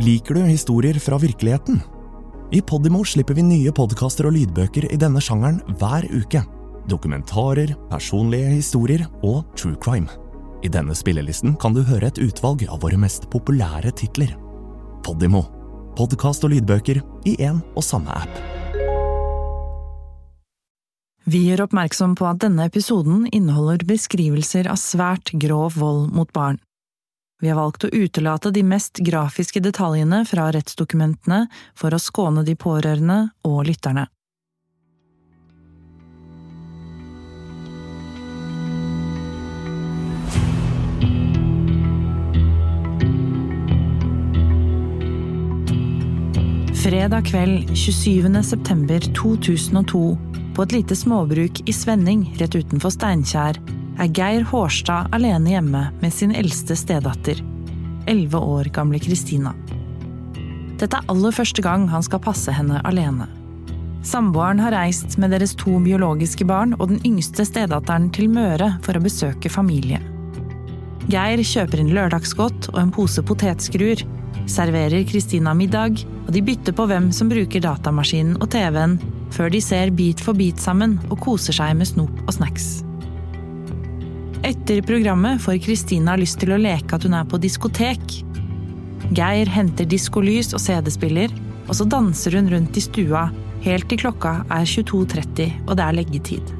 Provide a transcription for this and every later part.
Liker du historier fra virkeligheten? I Podimo slipper vi nye podkaster og lydbøker i denne sjangeren hver uke. Dokumentarer, personlige historier og true crime. I denne spillelisten kan du høre et utvalg av våre mest populære titler. Podimo. Podkast og lydbøker i én og samme app. Vi gjør oppmerksom på at denne episoden inneholder beskrivelser av svært grov vold mot barn. Vi har valgt å utelate de mest grafiske detaljene fra rettsdokumentene for å skåne de pårørende og lytterne. Fredag kveld 27. september 2002, på et lite småbruk i Svenning rett utenfor Steinkjer, er Geir Hårstad alene hjemme med sin eldste stedatter, elleve år gamle Kristina. Dette er aller første gang han skal passe henne alene. Samboeren har reist med deres to biologiske barn og den yngste stedatteren til Møre for å besøke familie. Geir kjøper inn lørdagsgodt og en pose potetskruer, serverer Kristina middag, og de bytter på hvem som bruker datamaskinen og TV-en, før de ser Bit for bit sammen og koser seg med snop og snacks. Etter programmet får Kristina lyst til å leke at hun er på diskotek. Geir henter diskolys og CD-spiller, og så danser hun rundt i stua helt til klokka er 22.30 og det er leggetid.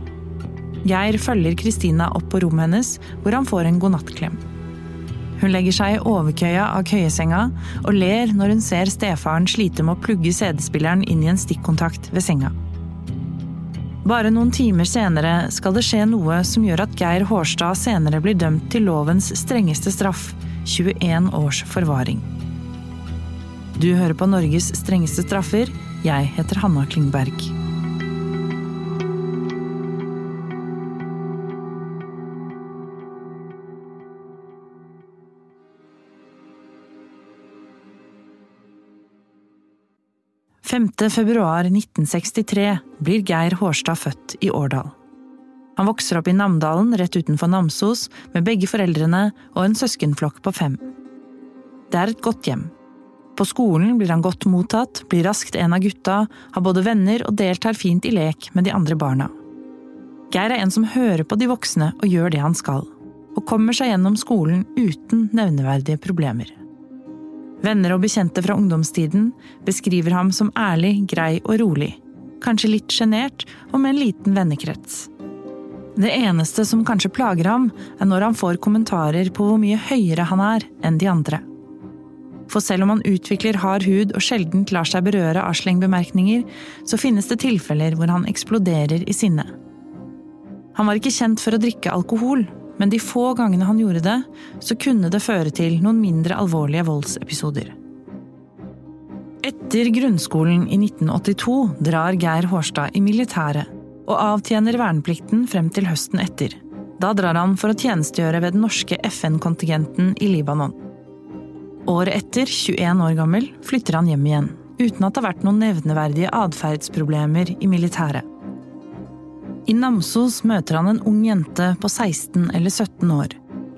Geir følger Kristina opp på rommet hennes, hvor han får en godnattklem. Hun legger seg i overkøya av køyesenga og ler når hun ser stefaren slite med å plugge CD-spilleren inn i en stikkontakt ved senga. Bare noen timer senere skal det skje noe som gjør at Geir Hårstad senere blir dømt til lovens strengeste straff, 21 års forvaring. Du hører på Norges strengeste straffer. Jeg heter Hanna Klingberg. 5. februar 1963 blir Geir Hårstad født i Årdal. Han vokser opp i Namdalen rett utenfor Namsos med begge foreldrene og en søskenflokk på fem. Det er et godt hjem. På skolen blir han godt mottatt, blir raskt en av gutta, har både venner og deltar fint i lek med de andre barna. Geir er en som hører på de voksne og gjør det han skal, og kommer seg gjennom skolen uten nevneverdige problemer. Venner og bekjente fra ungdomstiden beskriver ham som ærlig, grei og rolig. Kanskje litt sjenert, og med en liten vennekrets. Det eneste som kanskje plager ham, er når han får kommentarer på hvor mye høyere han er enn de andre. For selv om han utvikler hard hud og sjelden lar seg berøre av slengbemerkninger, så finnes det tilfeller hvor han eksploderer i sinne. Han var ikke kjent for å drikke alkohol, men de få gangene han gjorde det, så kunne det føre til noen mindre alvorlige voldsepisoder. Etter grunnskolen i 1982 drar Geir Hårstad i militæret, og avtjener verneplikten frem til høsten etter. Da drar han for å tjenestegjøre ved den norske FN-kontingenten i Libanon. Året etter, 21 år gammel, flytter han hjem igjen, uten at det har vært noen nevneverdige atferdsproblemer i militæret. I Namsos møter han en ung jente på 16 eller 17 år.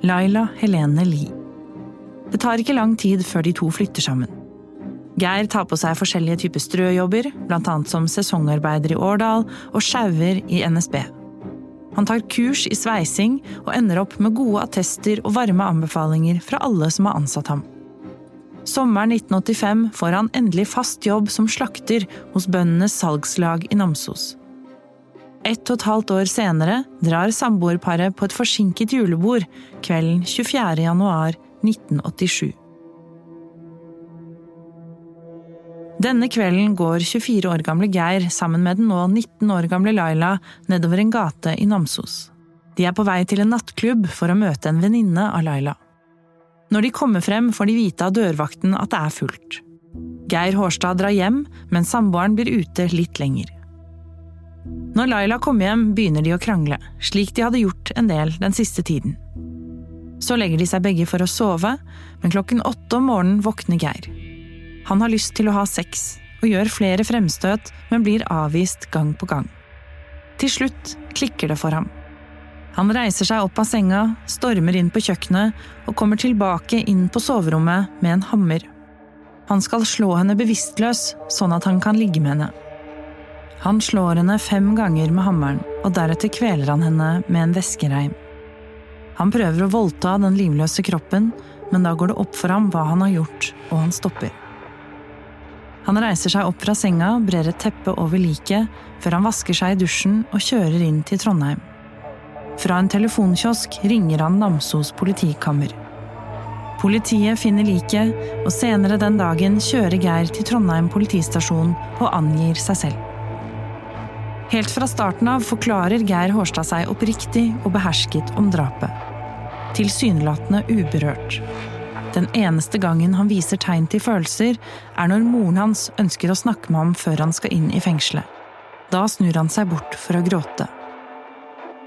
Laila Helene Lie. Det tar ikke lang tid før de to flytter sammen. Geir tar på seg forskjellige typer strøjobber, bl.a. som sesongarbeider i Årdal og sjauer i NSB. Han tar kurs i sveising og ender opp med gode attester og varme anbefalinger fra alle som har ansatt ham. Sommeren 1985 får han endelig fast jobb som slakter hos bøndenes salgslag i Namsos. Ett og et halvt år senere drar samboerparet på et forsinket julebord kvelden 24. januar 1987. Denne kvelden går 24 år gamle Geir sammen med den nå 19 år gamle Laila nedover en gate i Namsos. De er på vei til en nattklubb for å møte en venninne av Laila. Når de kommer frem, får de vite av dørvakten at det er fullt. Geir Hårstad drar hjem, men samboeren blir ute litt lenger. Når Laila kommer hjem, begynner de å krangle, slik de hadde gjort en del den siste tiden. Så legger de seg begge for å sove, men klokken åtte om morgenen våkner Geir. Han har lyst til å ha sex, og gjør flere fremstøt, men blir avvist gang på gang. Til slutt klikker det for ham. Han reiser seg opp av senga, stormer inn på kjøkkenet og kommer tilbake inn på soverommet med en hammer. Han skal slå henne bevisstløs, sånn at han kan ligge med henne. Han slår henne fem ganger med hammeren, og deretter kveler han henne med en væskereim. Han prøver å voldta den livløse kroppen, men da går det opp for ham hva han har gjort, og han stopper. Han reiser seg opp fra senga, brer et teppe over liket, før han vasker seg i dusjen og kjører inn til Trondheim. Fra en telefonkiosk ringer han Namsos politikammer. Politiet finner liket, og senere den dagen kjører Geir til Trondheim politistasjon og angir seg selv. Helt fra starten av forklarer Geir Hårstad seg oppriktig og behersket om drapet. Tilsynelatende uberørt. Den eneste gangen han viser tegn til følelser, er når moren hans ønsker å snakke med ham før han skal inn i fengselet. Da snur han seg bort for å gråte.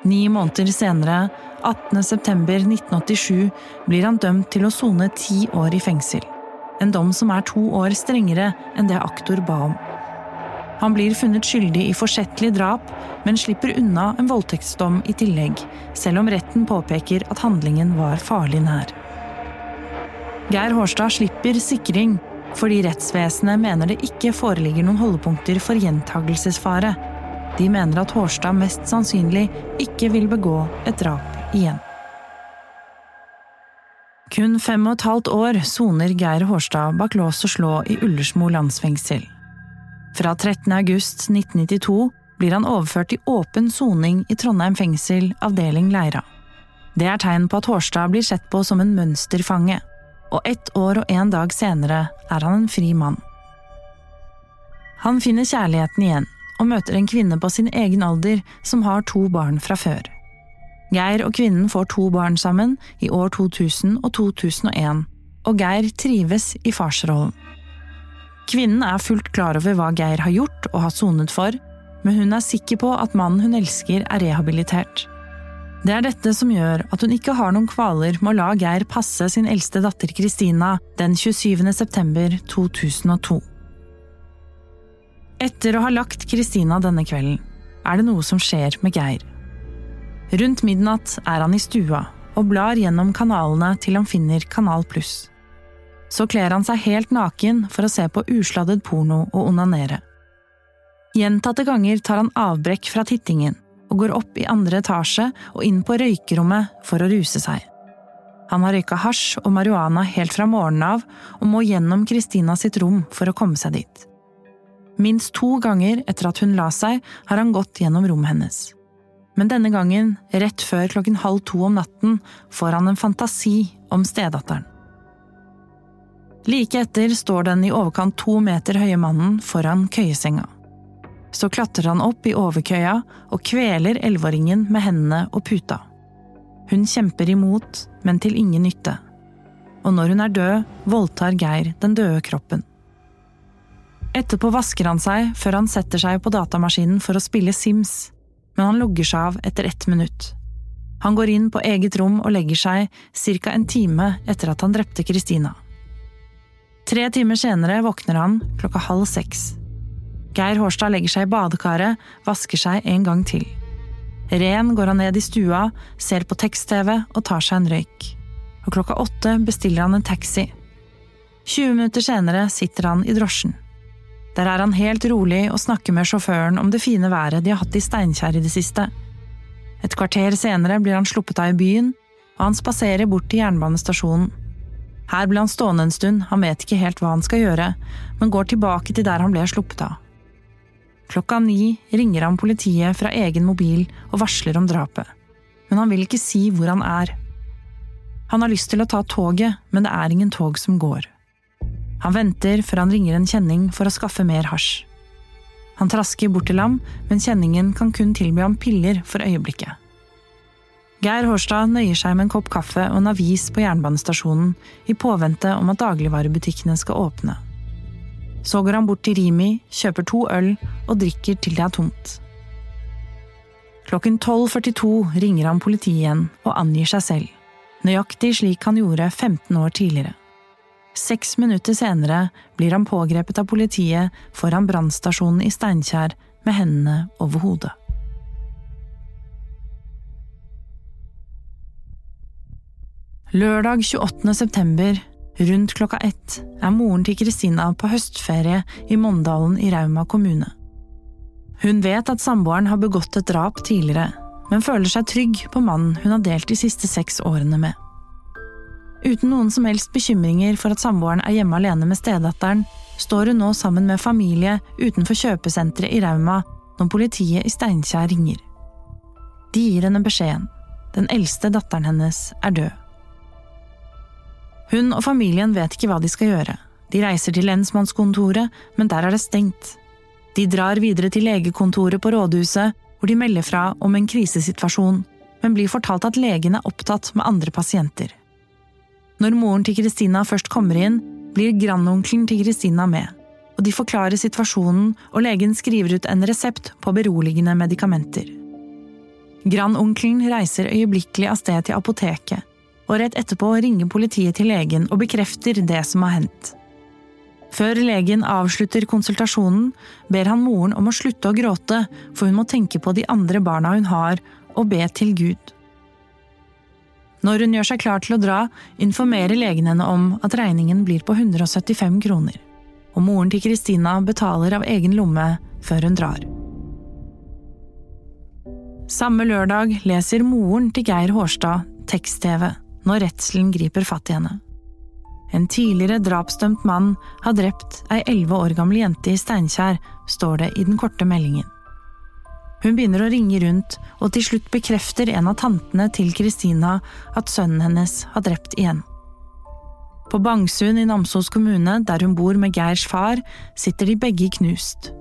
Ni måneder senere, 18.9.1987, blir han dømt til å sone ti år i fengsel. En dom som er to år strengere enn det aktor ba om. Han blir funnet skyldig i forsettlig drap, men slipper unna en voldtektsdom i tillegg, selv om retten påpeker at handlingen var farlig nær. Geir Hårstad slipper sikring fordi rettsvesenet mener det ikke foreligger noen holdepunkter for gjentagelsesfare. De mener at Hårstad mest sannsynlig ikke vil begå et drap igjen. Kun fem og et halvt år soner Geir Hårstad bak lås og slå i Ullersmo landsfengsel. Fra 13. august 1992 blir han overført til åpen soning i Trondheim fengsel, avdeling Leira. Det er tegn på at Hårstad blir sett på som en mønsterfange og ett år og en dag senere er han en fri mann. Han finner kjærligheten igjen, og møter en kvinne på sin egen alder som har to barn fra før. Geir og kvinnen får to barn sammen i år 2000 og 2001, og Geir trives i farsrollen. Kvinnen er fullt klar over hva Geir har gjort og har sonet for, men hun er sikker på at mannen hun elsker er rehabilitert. Det er dette som gjør at hun ikke har noen kvaler med å la Geir passe sin eldste datter Kristina den 27. september 2002. Etter å ha lagt Kristina denne kvelden, er det noe som skjer med Geir. Rundt midnatt er han i stua og blar gjennom kanalene til han finner Kanal Pluss. Så kler han seg helt naken for å se på usladdet porno og onanere. Gjentatte ganger tar han avbrekk fra tittingen og går opp i andre etasje og inn på røykerommet for å ruse seg. Han har røyka hasj og marihuana helt fra morgenen av og må gjennom Kristina sitt rom for å komme seg dit. Minst to ganger etter at hun la seg, har han gått gjennom rommet hennes. Men denne gangen, rett før klokken halv to om natten, får han en fantasi om stedatteren. Like etter står den i overkant to meter høye mannen foran køyesenga så klatrer han opp i overkøya og kveler elleveåringen med hendene og puta. Hun kjemper imot, men til ingen nytte. Og når hun er død, voldtar Geir den døde kroppen. Etterpå vasker han seg før han setter seg på datamaskinen for å spille Sims, men han logger seg av etter ett minutt. Han går inn på eget rom og legger seg ca. en time etter at han drepte Kristina. Tre timer senere våkner han klokka halv seks. Geir Hårstad legger seg i badekaret, vasker seg en gang til. Ren går han ned i stua, ser på tekst-TV og tar seg en røyk. Og klokka åtte bestiller han en taxi. 20 minutter senere sitter han i drosjen. Der er han helt rolig og snakker med sjåføren om det fine været de har hatt i Steinkjer i det siste. Et kvarter senere blir han sluppet av i byen, og han spaserer bort til jernbanestasjonen. Her blir han stående en stund, han vet ikke helt hva han skal gjøre, men går tilbake til der han ble sluppet av. Klokka ni ringer han politiet fra egen mobil og varsler om drapet. Men han vil ikke si hvor han er. Han har lyst til å ta toget, men det er ingen tog som går. Han venter før han ringer en kjenning for å skaffe mer hasj. Han trasker bort til ham, men kjenningen kan kun tilby ham piller for øyeblikket. Geir Hårstad nøyer seg med en kopp kaffe og en avis på jernbanestasjonen i påvente om at dagligvarebutikkene skal åpne. Så går han bort til Rimi, kjøper to øl og drikker til det er tomt. Klokken 12.42 ringer han politiet igjen og angir seg selv, nøyaktig slik han gjorde 15 år tidligere. Seks minutter senere blir han pågrepet av politiet foran brannstasjonen i Steinkjer med hendene over hodet. Lørdag 28. september Rundt klokka ett er moren til Kristina på høstferie i Mondalen i Rauma kommune. Hun vet at samboeren har begått et drap tidligere, men føler seg trygg på mannen hun har delt de siste seks årene med. Uten noen som helst bekymringer for at samboeren er hjemme alene med stedatteren, står hun nå sammen med familie utenfor kjøpesenteret i Rauma når politiet i Steinkjer ringer. De gir henne beskjeden. Den eldste datteren hennes er død. Hun og familien vet ikke hva de skal gjøre. De reiser til lensmannskontoret, men der er det stengt. De drar videre til legekontoret på rådhuset, hvor de melder fra om en krisesituasjon, men blir fortalt at legen er opptatt med andre pasienter. Når moren til Kristina først kommer inn, blir grandonkelen til Kristina med, og de forklarer situasjonen, og legen skriver ut en resept på beroligende medikamenter. Grandonkelen reiser øyeblikkelig av sted til apoteket, og rett etterpå ringer politiet til legen og bekrefter det som har hendt. Før legen avslutter konsultasjonen, ber han moren om å slutte å gråte, for hun må tenke på de andre barna hun har, og be til Gud. Når hun gjør seg klar til å dra, informerer legen henne om at regningen blir på 175 kroner, og moren til Kristina betaler av egen lomme før hun drar. Samme lørdag leser moren til Geir Hårstad tekst-TV når redselen griper fatt i henne. En tidligere drapsdømt mann har drept ei elleve år gammel jente i Steinkjer, står det i den korte meldingen. Hun begynner å ringe rundt, og til slutt bekrefter en av tantene til Kristina at sønnen hennes har drept igjen. På Bangsund i Namsos kommune, der hun bor med Geirs far, sitter de begge knust.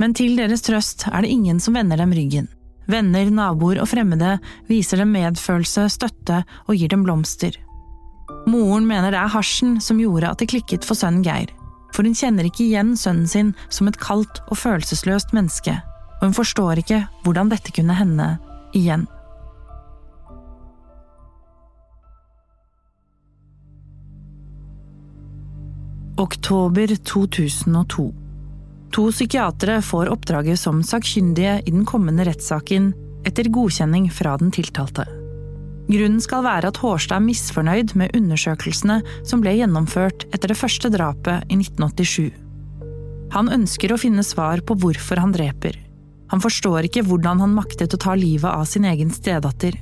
Men til deres trøst er det ingen som vender dem ryggen. Venner, naboer og fremmede viser dem medfølelse, støtte og gir dem blomster. Moren mener det er hasjen som gjorde at det klikket for sønnen Geir, for hun kjenner ikke igjen sønnen sin som et kaldt og følelsesløst menneske, og hun forstår ikke hvordan dette kunne hende igjen. Oktober 2002 To psykiatere får oppdraget som sakkyndige i den kommende rettssaken etter godkjenning fra den tiltalte. Grunnen skal være at Hårstad er misfornøyd med undersøkelsene som ble gjennomført etter det første drapet i 1987. Han ønsker å finne svar på hvorfor han dreper. Han forstår ikke hvordan han maktet å ta livet av sin egen stedatter.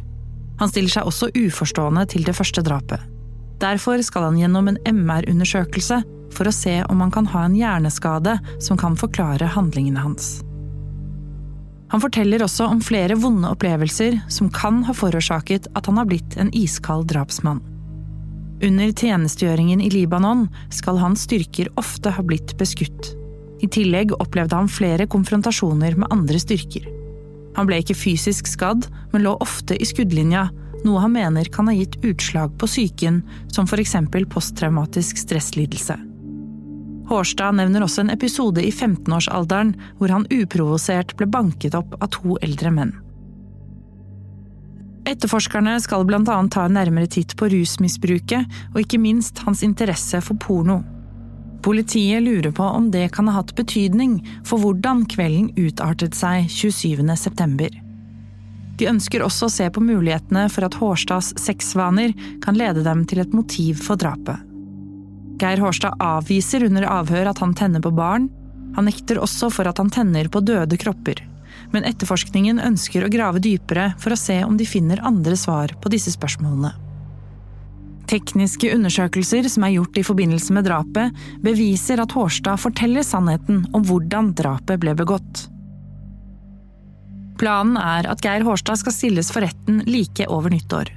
Han stiller seg også uforstående til det første drapet. Derfor skal han gjennom en MR-undersøkelse for å se om han kan ha en hjerneskade som kan forklare handlingene hans. Han forteller også om flere vonde opplevelser som kan ha forårsaket at han har blitt en iskald drapsmann. Under tjenestegjøringen i Libanon skal hans styrker ofte ha blitt beskutt. I tillegg opplevde han flere konfrontasjoner med andre styrker. Han ble ikke fysisk skadd, men lå ofte i skuddlinja, noe han mener kan ha gitt utslag på psyken, som eksempel posttraumatisk stresslidelse. Hårstad nevner også en episode i 15-årsalderen hvor han uprovosert ble banket opp av to eldre menn. Etterforskerne skal annet ta en nærmere titt på rusmisbruket, og ikke minst hans interesse for porno. Politiet lurer på om det kan ha hatt betydning for hvordan kvelden utartet seg 27. De ønsker også å se på mulighetene for at Hårstads sexvaner kan lede dem til et motiv for drapet. Geir Hårstad avviser under avhør at han tenner på barn. Han nekter også for at han tenner på døde kropper. Men etterforskningen ønsker å grave dypere for å se om de finner andre svar på disse spørsmålene. Tekniske undersøkelser som er gjort i forbindelse med drapet, beviser at Hårstad forteller sannheten om hvordan drapet ble begått. Planen er at Geir Hårstad skal stilles for retten like over nyttår.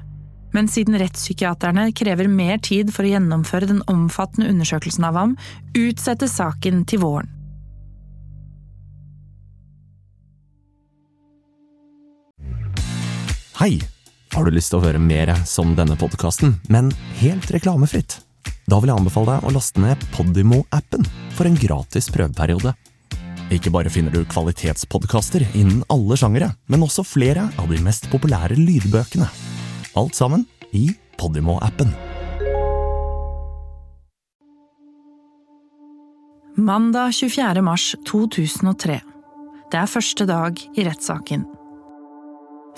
Men siden rettspsykiaterne krever mer tid for å gjennomføre den omfattende undersøkelsen av ham, utsettes saken til våren. Hei! Har du lyst til å høre mer som denne podkasten, men helt reklamefritt? Da vil jeg anbefale deg å laste ned Podimo-appen for en gratis prøveperiode. Ikke bare finner du kvalitetspodkaster innen alle sjangere, men også flere av de mest populære lydbøkene. Alt sammen i Podimo-appen. Mandag 24. mars 2003. Det er første dag i rettssaken.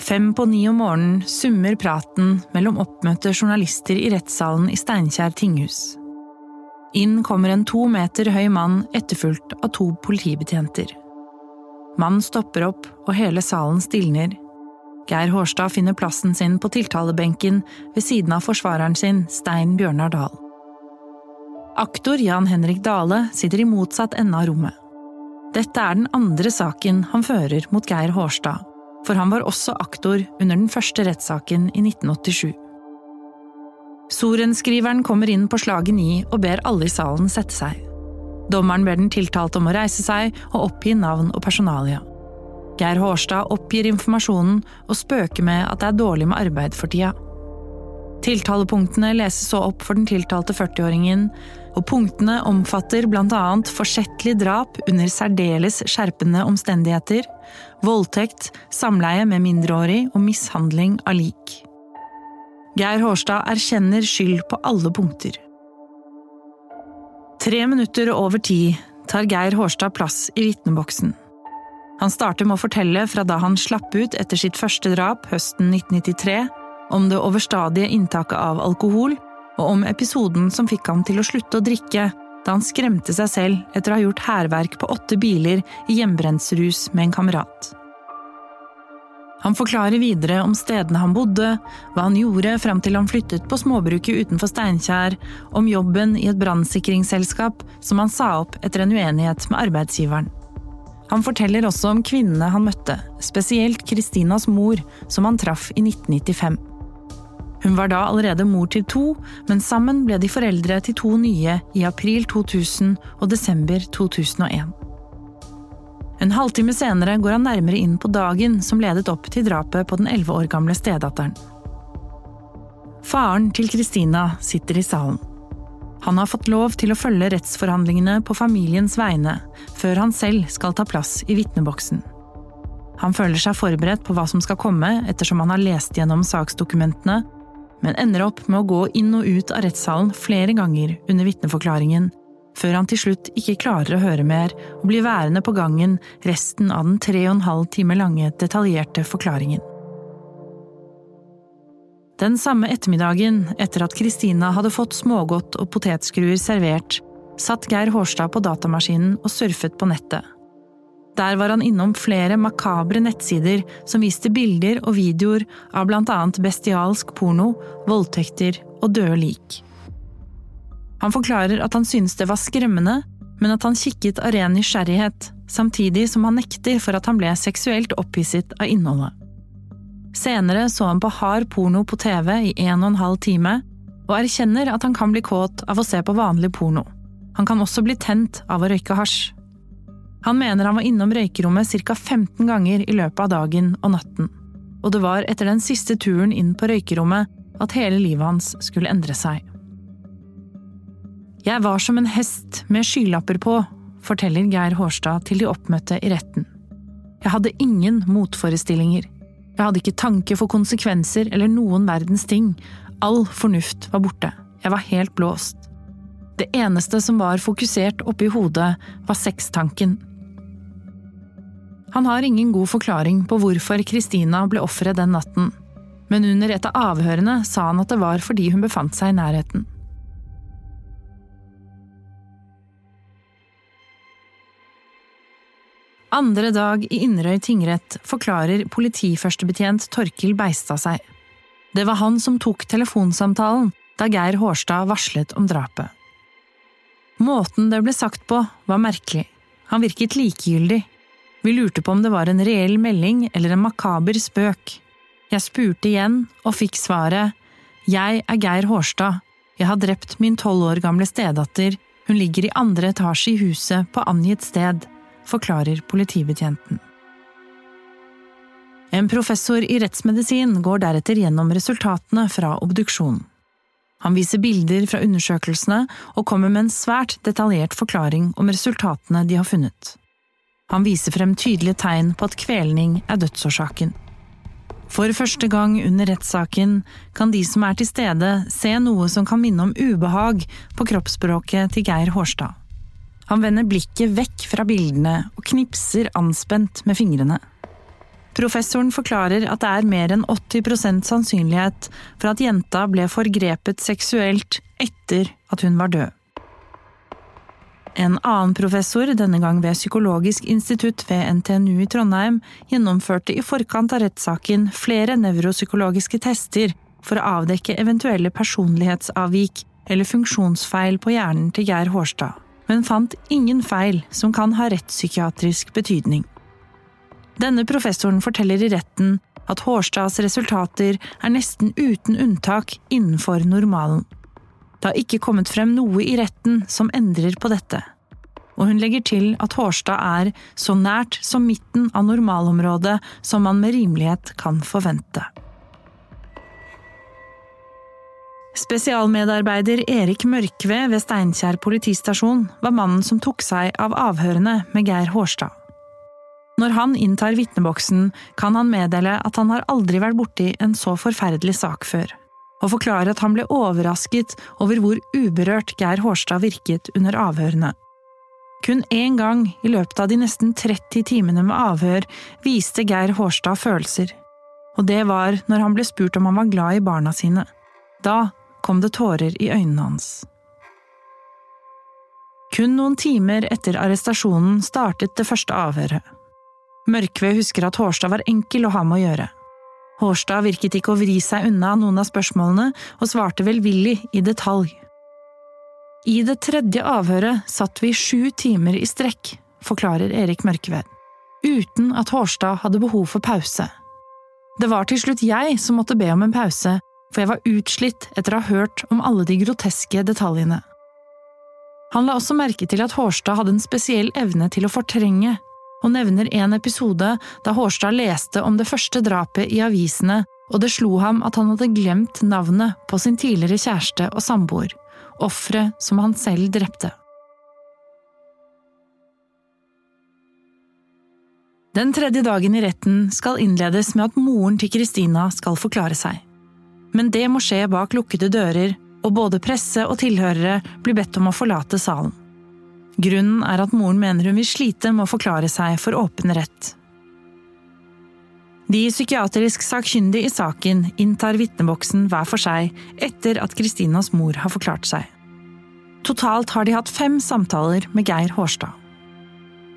Fem på ni om morgenen summer praten mellom oppmøtte journalister i rettssalen i Steinkjer tinghus. Inn kommer en to meter høy mann etterfulgt av to politibetjenter. Mannen stopper opp, og hele salen stilner. Geir Hårstad finner plassen sin på tiltalebenken ved siden av forsvareren sin, Stein Bjørnar Dahl. Aktor Jan Henrik Dale sitter i motsatt ende av rommet. Dette er den andre saken han fører mot Geir Hårstad, for han var også aktor under den første rettssaken i 1987. Sorenskriveren kommer inn på slaget ni og ber alle i salen sette seg. Dommeren ber den tiltalte om å reise seg og oppgi navn og personalia. Geir Hårstad oppgir informasjonen og spøker med at det er dårlig med arbeid for tida. Tiltalepunktene leses så opp for den tiltalte 40-åringen, og punktene omfatter annet forsettlig drap under særdeles skjerpende omstendigheter, voldtekt, samleie med mindreårig og mishandling av lik. Geir Hårstad erkjenner skyld på alle punkter. Tre minutter over ti tar Geir Hårstad plass i vitneboksen. Han starter med å fortelle fra da han slapp ut etter sitt første drap høsten 1993, om det overstadige inntaket av alkohol, og om episoden som fikk ham til å slutte å drikke da han skremte seg selv etter å ha gjort hærverk på åtte biler i hjemmebrentsrus med en kamerat. Han forklarer videre om stedene han bodde, hva han gjorde fram til han flyttet på småbruket utenfor Steinkjer, om jobben i et brannsikringsselskap som han sa opp etter en uenighet med arbeidsgiveren. Han forteller også om kvinnene han møtte, spesielt Kristinas mor, som han traff i 1995. Hun var da allerede mor til to, men sammen ble de foreldre til to nye i april 2000 og desember 2001. En halvtime senere går han nærmere inn på dagen som ledet opp til drapet på den elleve år gamle stedatteren. Faren til Kristina sitter i salen. Han har fått lov til å følge rettsforhandlingene på familiens vegne, før han selv skal ta plass i vitneboksen. Han føler seg forberedt på hva som skal komme, ettersom han har lest gjennom saksdokumentene men ender opp med å gå inn og ut av rettssalen flere ganger under vitneforklaringen, før han til slutt ikke klarer å høre mer og blir værende på gangen resten av den tre og en halv time lange, detaljerte forklaringen. Den samme ettermiddagen, etter at Kristina hadde fått smågodt og potetskruer servert, satt Geir Hårstad på datamaskinen og surfet på nettet. Der var han innom flere makabre nettsider som viste bilder og videoer av blant annet bestialsk porno, voldtekter og døde lik. Han forklarer at han synes det var skremmende, men at han kikket av ren nysgjerrighet, samtidig som han nekter for at han ble seksuelt opphisset av innholdet. Senere så han på hard porno på TV i en og en halv time, og erkjenner at han kan bli kåt av å se på vanlig porno. Han kan også bli tent av å røyke hasj. Han mener han var innom røykerommet ca 15 ganger i løpet av dagen og natten. Og det var etter den siste turen inn på røykerommet at hele livet hans skulle endre seg. Jeg var som en hest med skylapper på, forteller Geir Hårstad til de oppmøtte i retten. Jeg hadde ingen motforestillinger. Jeg hadde ikke tanke for konsekvenser eller noen verdens ting. All fornuft var borte. Jeg var helt blåst. Det eneste som var fokusert oppi hodet, var sextanken. Han har ingen god forklaring på hvorfor Kristina ble offeret den natten, men under et av avhørene sa han at det var fordi hun befant seg i nærheten. Andre dag i Inderøy tingrett forklarer politiførstebetjent Torkil Beistad seg. Det var han som tok telefonsamtalen da Geir Hårstad varslet om drapet. Måten det ble sagt på, var merkelig. Han virket likegyldig, vi lurte på om det var en reell melding eller en makaber spøk. Jeg spurte igjen, og fikk svaret Jeg er Geir Hårstad. Jeg har drept min tolv år gamle stedatter. Hun ligger i andre etasje i huset på angitt sted, forklarer politibetjenten. En professor i rettsmedisin går deretter gjennom resultatene fra obduksjonen. Han viser bilder fra undersøkelsene og kommer med en svært detaljert forklaring om resultatene de har funnet. Han viser frem tydelige tegn på at kvelning er dødsårsaken. For første gang under rettssaken kan de som er til stede, se noe som kan minne om ubehag på kroppsspråket til Geir Hårstad. Han vender blikket vekk fra bildene og knipser anspent med fingrene. Professoren forklarer at det er mer enn 80% sannsynlighet for at jenta ble forgrepet seksuelt etter at hun var død. En annen professor, denne gang ved Psykologisk institutt ved NTNU i Trondheim, gjennomførte i forkant av rettssaken flere nevropsykologiske tester for å avdekke eventuelle personlighetsavvik eller funksjonsfeil på hjernen til Geir Hårstad, men fant ingen feil som kan ha rettspsykiatrisk betydning. Denne professoren forteller i retten at Hårstads resultater er nesten uten unntak innenfor normalen. Det har ikke kommet frem noe i retten som endrer på dette. Og hun legger til at Hårstad er så nært som midten av normalområdet som man med rimelighet kan forvente. Spesialmedarbeider Erik Mørkve ved Steinkjer politistasjon var mannen som tok seg av avhørene med Geir Hårstad. Når han inntar vitneboksen, kan han meddele at han har aldri vært borti en så forferdelig sak før, og forklare at han ble overrasket over hvor uberørt Geir Hårstad virket under avhørene. Kun én gang i løpet av de nesten 30 timene med avhør viste Geir Hårstad følelser, og det var når han ble spurt om han var glad i barna sine. Da kom det tårer i øynene hans. Kun noen timer etter arrestasjonen startet det første avhøret. Mørkve husker at Hårstad var enkel å ha med å gjøre. Hårstad virket ikke å vri seg unna noen av spørsmålene, og svarte velvillig i detalj. I det tredje avhøret satt vi sju timer i strekk, forklarer Erik Mørkved, uten at Hårstad hadde behov for pause. Det var til slutt jeg som måtte be om en pause, for jeg var utslitt etter å ha hørt om alle de groteske detaljene. Han la også merke til at Hårstad hadde en spesiell evne til å fortrenge og nevner en episode da Hårstad leste om det første drapet i avisene, og det slo ham at han hadde glemt navnet på sin tidligere kjæreste og samboer, offeret som han selv drepte. Den tredje dagen i retten skal innledes med at moren til Kristina skal forklare seg. Men det må skje bak lukkede dører, og både presse og tilhørere blir bedt om å forlate salen. Grunnen er at moren mener hun vil slite med å forklare seg for åpen rett. De psykiatrisk sakkyndige i saken inntar vitneboksen hver for seg etter at Kristinas mor har forklart seg. Totalt har de hatt fem samtaler med Geir Hårstad.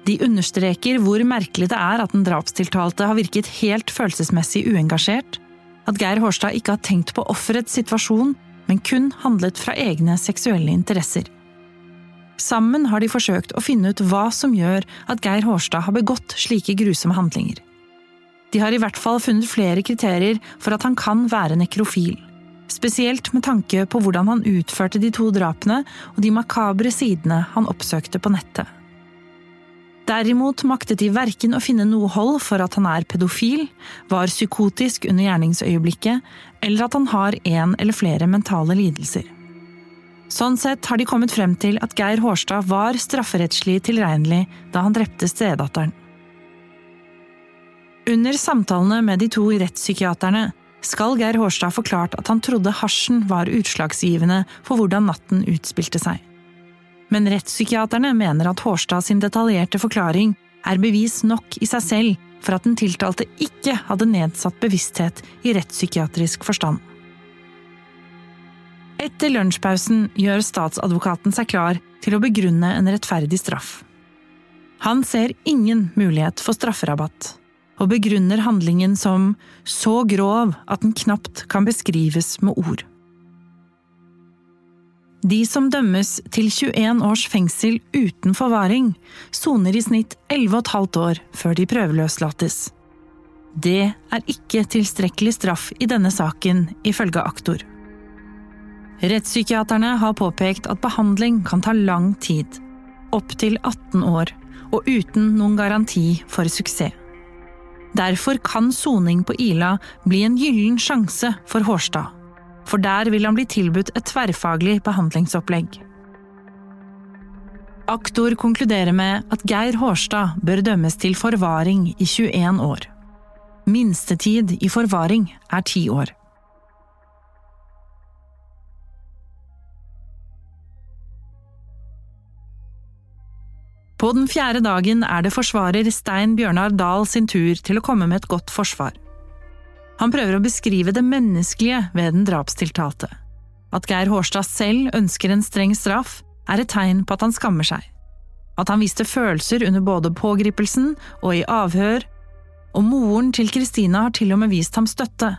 De understreker hvor merkelig det er at den drapstiltalte har virket helt følelsesmessig uengasjert, at Geir Hårstad ikke har tenkt på offerets situasjon, men kun handlet fra egne seksuelle interesser. Sammen har de forsøkt å finne ut hva som gjør at Geir Hårstad har begått slike grusomme handlinger. De har i hvert fall funnet flere kriterier for at han kan være nekrofil. Spesielt med tanke på hvordan han utførte de to drapene og de makabre sidene han oppsøkte på nettet. Derimot maktet de verken å finne noe hold for at han er pedofil, var psykotisk under gjerningsøyeblikket, eller at han har en eller flere mentale lidelser. Sånn sett har de kommet frem til at Geir Hårstad var strafferettslig tilregnelig da han drepte stedatteren. Under samtalene med de to rettspsykiaterne skal Geir Hårstad forklart at han trodde hasjen var utslagsgivende for hvordan natten utspilte seg. Men rettspsykiaterne mener at Hårstad sin detaljerte forklaring er bevis nok i seg selv for at den tiltalte ikke hadde nedsatt bevissthet i rettspsykiatrisk forstand. Etter lunsjpausen gjør statsadvokaten seg klar til å begrunne en rettferdig straff. Han ser ingen mulighet for strafferabatt, og begrunner handlingen som så grov at den knapt kan beskrives med ord. De som dømmes til 21 års fengsel uten forvaring, soner i snitt 11,5 år før de prøveløslates. Det er ikke tilstrekkelig straff i denne saken, ifølge aktor. Rettspsykiaterne har påpekt at behandling kan ta lang tid, opptil 18 år, og uten noen garanti for suksess. Derfor kan soning på Ila bli en gyllen sjanse for Hårstad, for der vil han bli tilbudt et tverrfaglig behandlingsopplegg. Aktor konkluderer med at Geir Hårstad bør dømmes til forvaring i 21 år. Minstetid i forvaring er ti år. På den fjerde dagen er det forsvarer Stein Bjørnar Dahl sin tur til å komme med et godt forsvar. Han prøver å beskrive det menneskelige ved den drapstiltalte. At Geir Hårstad selv ønsker en streng straff, er et tegn på at han skammer seg. At han viste følelser under både pågripelsen og i avhør, og moren til Kristina har til og med vist ham støtte.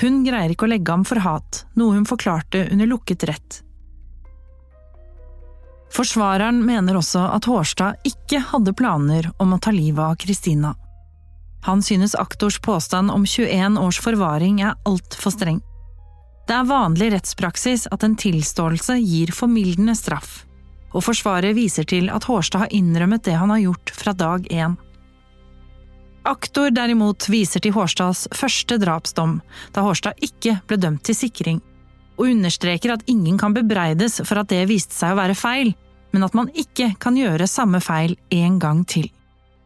Hun greier ikke å legge ham for hat, noe hun forklarte under lukket rett. Forsvareren mener også at Hårstad ikke hadde planer om å ta livet av Kristina. Han synes aktors påstand om 21 års forvaring er altfor streng. Det er vanlig rettspraksis at en tilståelse gir formildende straff, og forsvaret viser til at Hårstad har innrømmet det han har gjort fra dag én. Aktor derimot viser til Hårstads første drapsdom, da Hårstad ikke ble dømt til sikring, og understreker at ingen kan bebreides for at det viste seg å være feil, men at man ikke kan gjøre samme feil en gang til.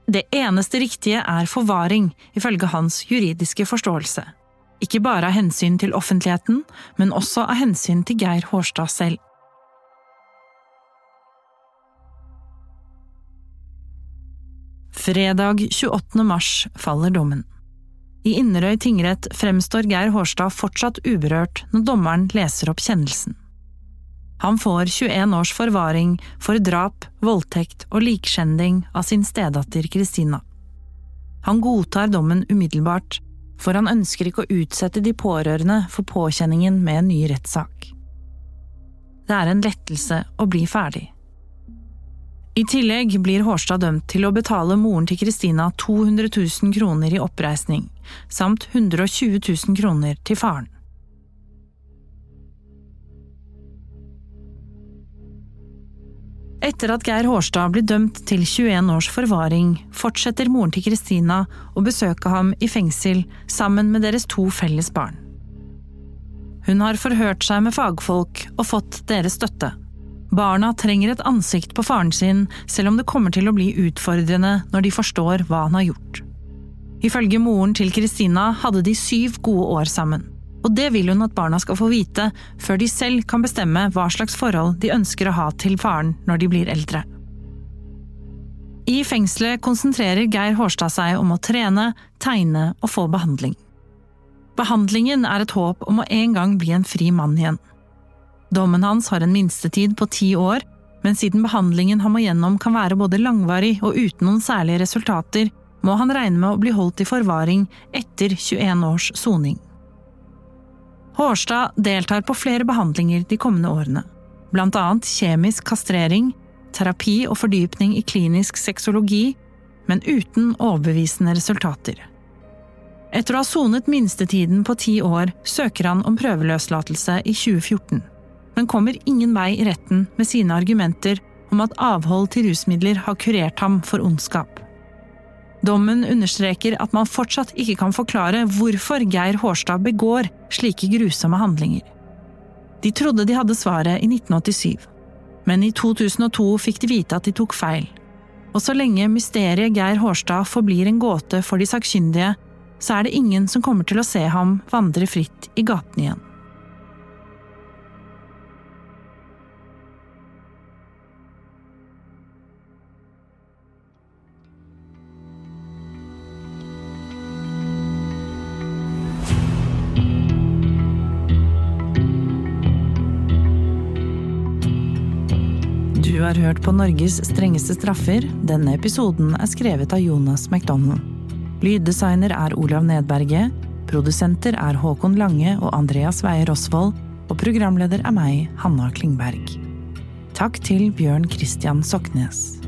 Det eneste riktige er forvaring, ifølge hans juridiske forståelse. Ikke bare av hensyn til offentligheten, men også av hensyn til Geir Hårstad selv. Fredag 28. mars faller dommen. I Inderøy tingrett fremstår Geir Hårstad fortsatt uberørt når dommeren leser opp kjennelsen. Han får 21 års forvaring for drap, voldtekt og likskjending av sin stedatter Kristina. Han godtar dommen umiddelbart, for han ønsker ikke å utsette de pårørende for påkjenningen med en ny rettssak. Det er en lettelse å bli ferdig. I tillegg blir Hårstad dømt til å betale moren til Kristina 200 000 kroner i oppreisning, samt 120 000 kroner til faren. Etter at Geir Hårstad blir dømt til 21 års forvaring, fortsetter moren til Kristina å besøke ham i fengsel sammen med deres to felles barn. Hun har forhørt seg med fagfolk og fått deres støtte. Barna trenger et ansikt på faren sin, selv om det kommer til å bli utfordrende når de forstår hva han har gjort. Ifølge moren til Kristina hadde de syv gode år sammen og det vil hun at barna skal få vite før de selv kan bestemme hva slags forhold de ønsker å ha til faren når de blir eldre. I fengselet konsentrerer Geir Hårstad seg om å trene, tegne og få behandling. Behandlingen er et håp om å en gang bli en fri mann igjen. Dommen hans har en minstetid på ti år, men siden behandlingen han må gjennom kan være både langvarig og uten noen særlige resultater, må han regne med å bli holdt i forvaring etter 21 års soning. Hårstad deltar på flere behandlinger de kommende årene, blant annet kjemisk kastrering, terapi og fordypning i klinisk sexologi, men uten overbevisende resultater. Etter å ha sonet minstetiden på ti år søker han om prøveløslatelse i 2014, men kommer ingen vei i retten med sine argumenter om at avhold til rusmidler har kurert ham for ondskap. Dommen understreker at man fortsatt ikke kan forklare hvorfor Geir Hårstad begår slike grusomme handlinger. De trodde de hadde svaret i 1987, men i 2002 fikk de vite at de tok feil. Og så lenge mysteriet Geir Hårstad forblir en gåte for de sakkyndige, så er det ingen som kommer til å se ham vandre fritt i gatene igjen. Har hørt på Norges strengeste straffer. Denne episoden er skrevet av Jonas McDonald. Lyddesigner er Olav Nedberget. Produsenter er Håkon Lange og Andreas Weie Rosvold. Og programleder er meg, Hanna Klingberg. Takk til Bjørn Christian Soknes.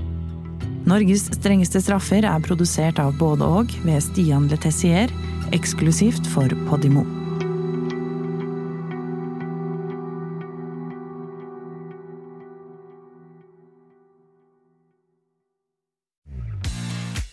Norges strengeste straffer er produsert av både og ved Stian Letessier, eksklusivt for Podimo.